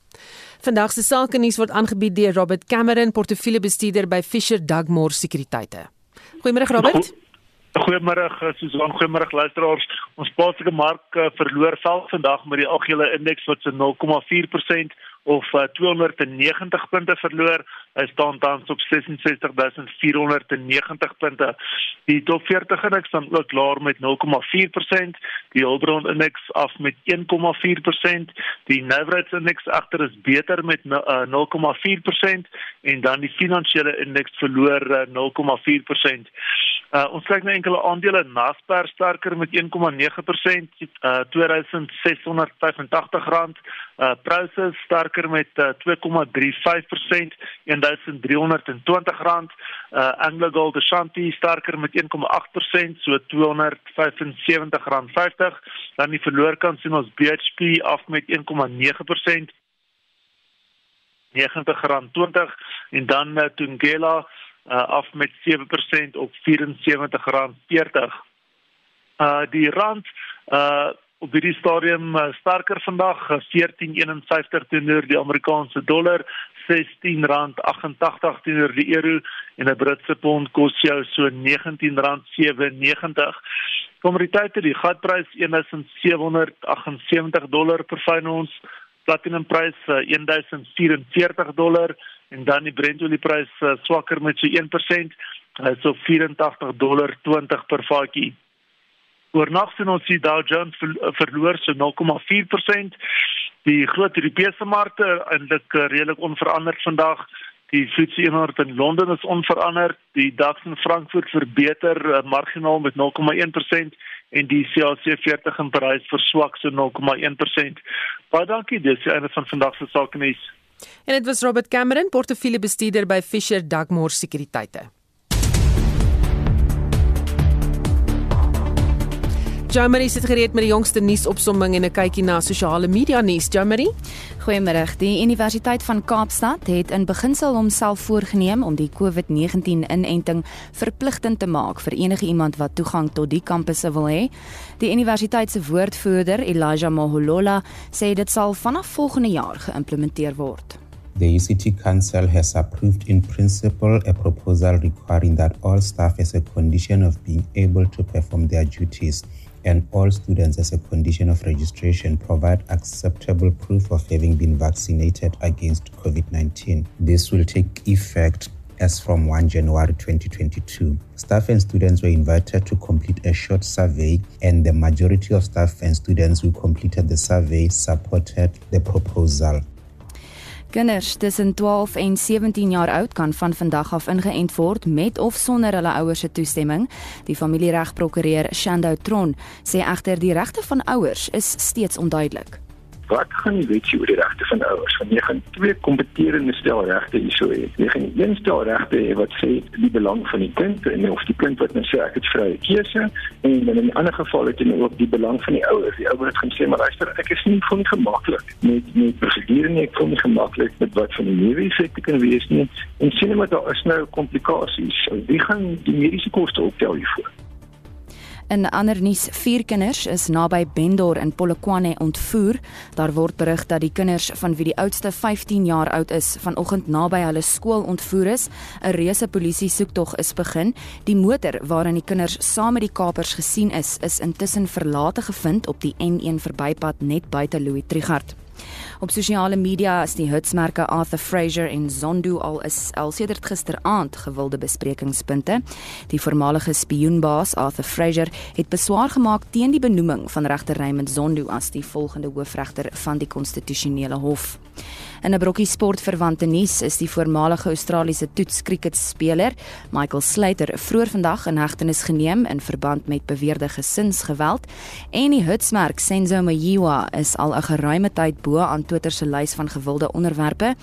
Vandag se sake nuus word aangebied deur Robert Cameron, portefeuljebestuurder by Fisher Dugmore Sekurititeite. Goeiemôre Robert. Goeiemôre Susan, goeiemôre luisteraars. Ons plaaslike mark uh, verloor vel vandag met die algehele indeks wat so 0,4% of uh, 290 punte verloor. Hy staan tans op 66490 punte. Die top 40 indeks staan ook klaar met 0,4%, die Hulbron indeks af met 1,4%, die Navrats indeks agter is beter met uh, 0,4% en dan die finansiële indeks verloor uh, 0,4%. Uh, ons kyk na enkele aandele Naspers sterker met 1,9%, uh, 2685 rand, uh, Prosus sterker met uh, 2,35%, 1320 rand. Uh Anglo Gold Ashanti sterker met 1,8%, so 275 rand 50. Dan die verloorkant sien ons BHP af met 1,9%. 90 rand 20 en dan uh, Tungela uh, af met 7% op 74 rand 40. Uh die rand uh op hierdie stadium uh, sterker vandag 14.51 teenoor die Amerikaanse dollar 16 rand 88 teenoor die euro en 'n Britse pond kos jou so 19 rand 97 kommoditeite die gatprys 1778 dollar per fyn ons platinum prys uh, 1044 dollar en dan die Brent olieprys uh, swakker met so 1% uh, so 84 dollar 20 per vatjie Oornag sien ons die Dow Jones verloor so 0,4%. Die groot Europese markte eintlik uh, redelik onveranderd vandag. Die FTSE 100 in Londen is onveranderd. Die DAX in Frankfurt verbeter uh, marginaal met 0,1% en die CAC 40 in Parys verswak so 0,1%. Baie dankie. Dis die einde van vandag se sake nuus. En dit was Robert Cameron, portefeuljebestuurder by Fisher Dugmore Sekuriteite. Jamari sit gereed met die jongste nuusopsomming en 'n kykie na sosiale media nuus. Jamari, goeiemôre. Die Universiteit van Kaapstad het in beginsel homself voorgenem om die COVID-19 inenting verpligtend te maak vir enige iemand wat toegang tot die kampusse wil hê. Die universiteit se woordvoerder, Elijah Moholola, sê dit sal vanaf volgende jaar geïmplementeer word. The UCT Council has approved in principle a proposal requiring that all staff as a condition of being able to perform their duties and all students as a condition of registration provide acceptable proof of having been vaccinated against COVID 19. This will take effect as from 1 January 2022. Staff and students were invited to complete a short survey, and the majority of staff and students who completed the survey supported the proposal. Kinders tussen 12 en 17 jaar oud kan van vandag af ingeënt word met of sonder hulle ouers se toestemming. Die familieregprokureur Shando Tron sê egter die regte van ouers is steeds onduidelik wat gaan die wet oor die regte van ouers? Want jy gaan twee kompeterende stel regte hierso hê. Jy gaan een stel regte hê wat sê die belang van die kind en of die kind wat nou sê ek het vrye keuse en in 'n ander geval het jy nou ook die belang van die ouers. Die ouers gaan sê maar luister, ek is nie van gemaklik met met prosedure nie, ek voel nie gemaklik met wat van die nuwe effekte kan wees nie. En sien maar daar is nou komplikasies. Wie gaan die mediese koste optel hiervoor? In ander nuus, vier kinders is naby Bendor in Polokwane ontvoer. Daar word berig dat die kinders van wie die oudste 15 jaar oud is, vanoggend naby hulle skool ontvoer is. 'n Reuse polisie soektog is begin. Die motor waarin die kinders saam met die kapers gesien is, is intussen verlate gevind op die N1 verbypad net buite Louis Trichardt. Op sosiale media is die hitsmerke Arthur Fraser en Zondo al is al sedert gisteraand gewilde besprekingspunte. Die voormalige spioenbaas Arthur Fraser het beswaar gemaak teen die benoeming van regter Raymond Zondo as die volgende hoofregter van die konstitusionele hof. In 'n brokkie sportverwante nuus is die voormalige Australiese toetskriketspeler Michael Slater vroeër vandag in hegtenis geneem in verband met beweerde gesinsgeweld en die hitsmerk Senzo Mayiwa is al 'n geruime tyd bo aan Twitter se lys van gewilde onderwerpe.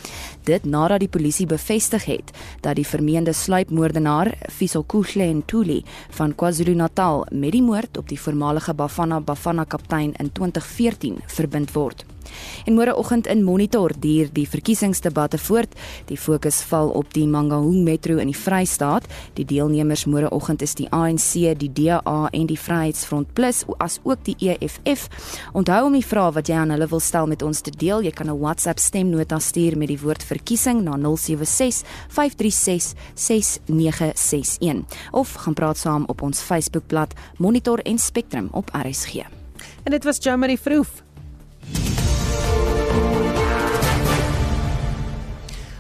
Dit nadat die polisie bevestig het dat die vermeende sluipmoordenaar Fisel Kuhle Ntuli van KwaZulu-Natal met die moord op die voormalige Bafana Bafana kaptein in 2014 verbind word. En môreoggend in Monitor duur die verkiesingsdebatte voort. Die fokus val op die Mangaung Metro in die Vrystaat. Die deelnemers môreoggend is die ANC, die DA en die Vryheidsfront Plus as ook die EFF. Onthou om die vrae wat jy aan hulle wil stel met ons te deel. Jy kan 'n WhatsApp stemnota stuur met die woord verkiesing na 076 536 6961 of gaan praat saam op ons Facebookblad Monitor en Spectrum op RSG. En dit was Jamie Vroof.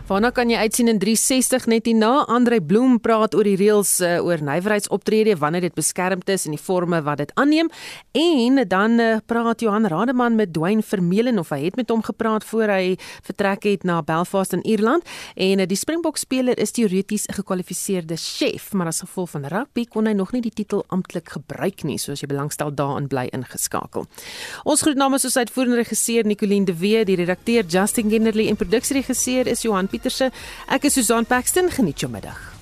Waarna kan jy uitsien in 360 net hierna? Andre Bloem praat oor die reëls uh, oor nywerheidsoptrede wanneer dit beskermd is en die forme wat dit aanneem. En dan uh, praat Johan Rademan met Dwayne Vermeulen of hy het met hom gepraat voor hy vertrek het na Belfast in Ierland. En uh, die Springbok speler is teoreties 'n gekwalifiseerde chef, maar as gevolg van rugby kon hy nog nie die titel amptelik gebruik nie, soos jy belangstel daarin bly ingeskakel. Ons groet namens ons uitvoerende regisseur Nicoline de Wee, die redakteur Justin Genderly en produksieregisseur is Johan Pieterse. Ek is Susan Paxton. Geniet jou middag.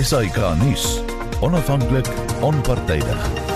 SAK nuus. Onafhanklik, onpartydig.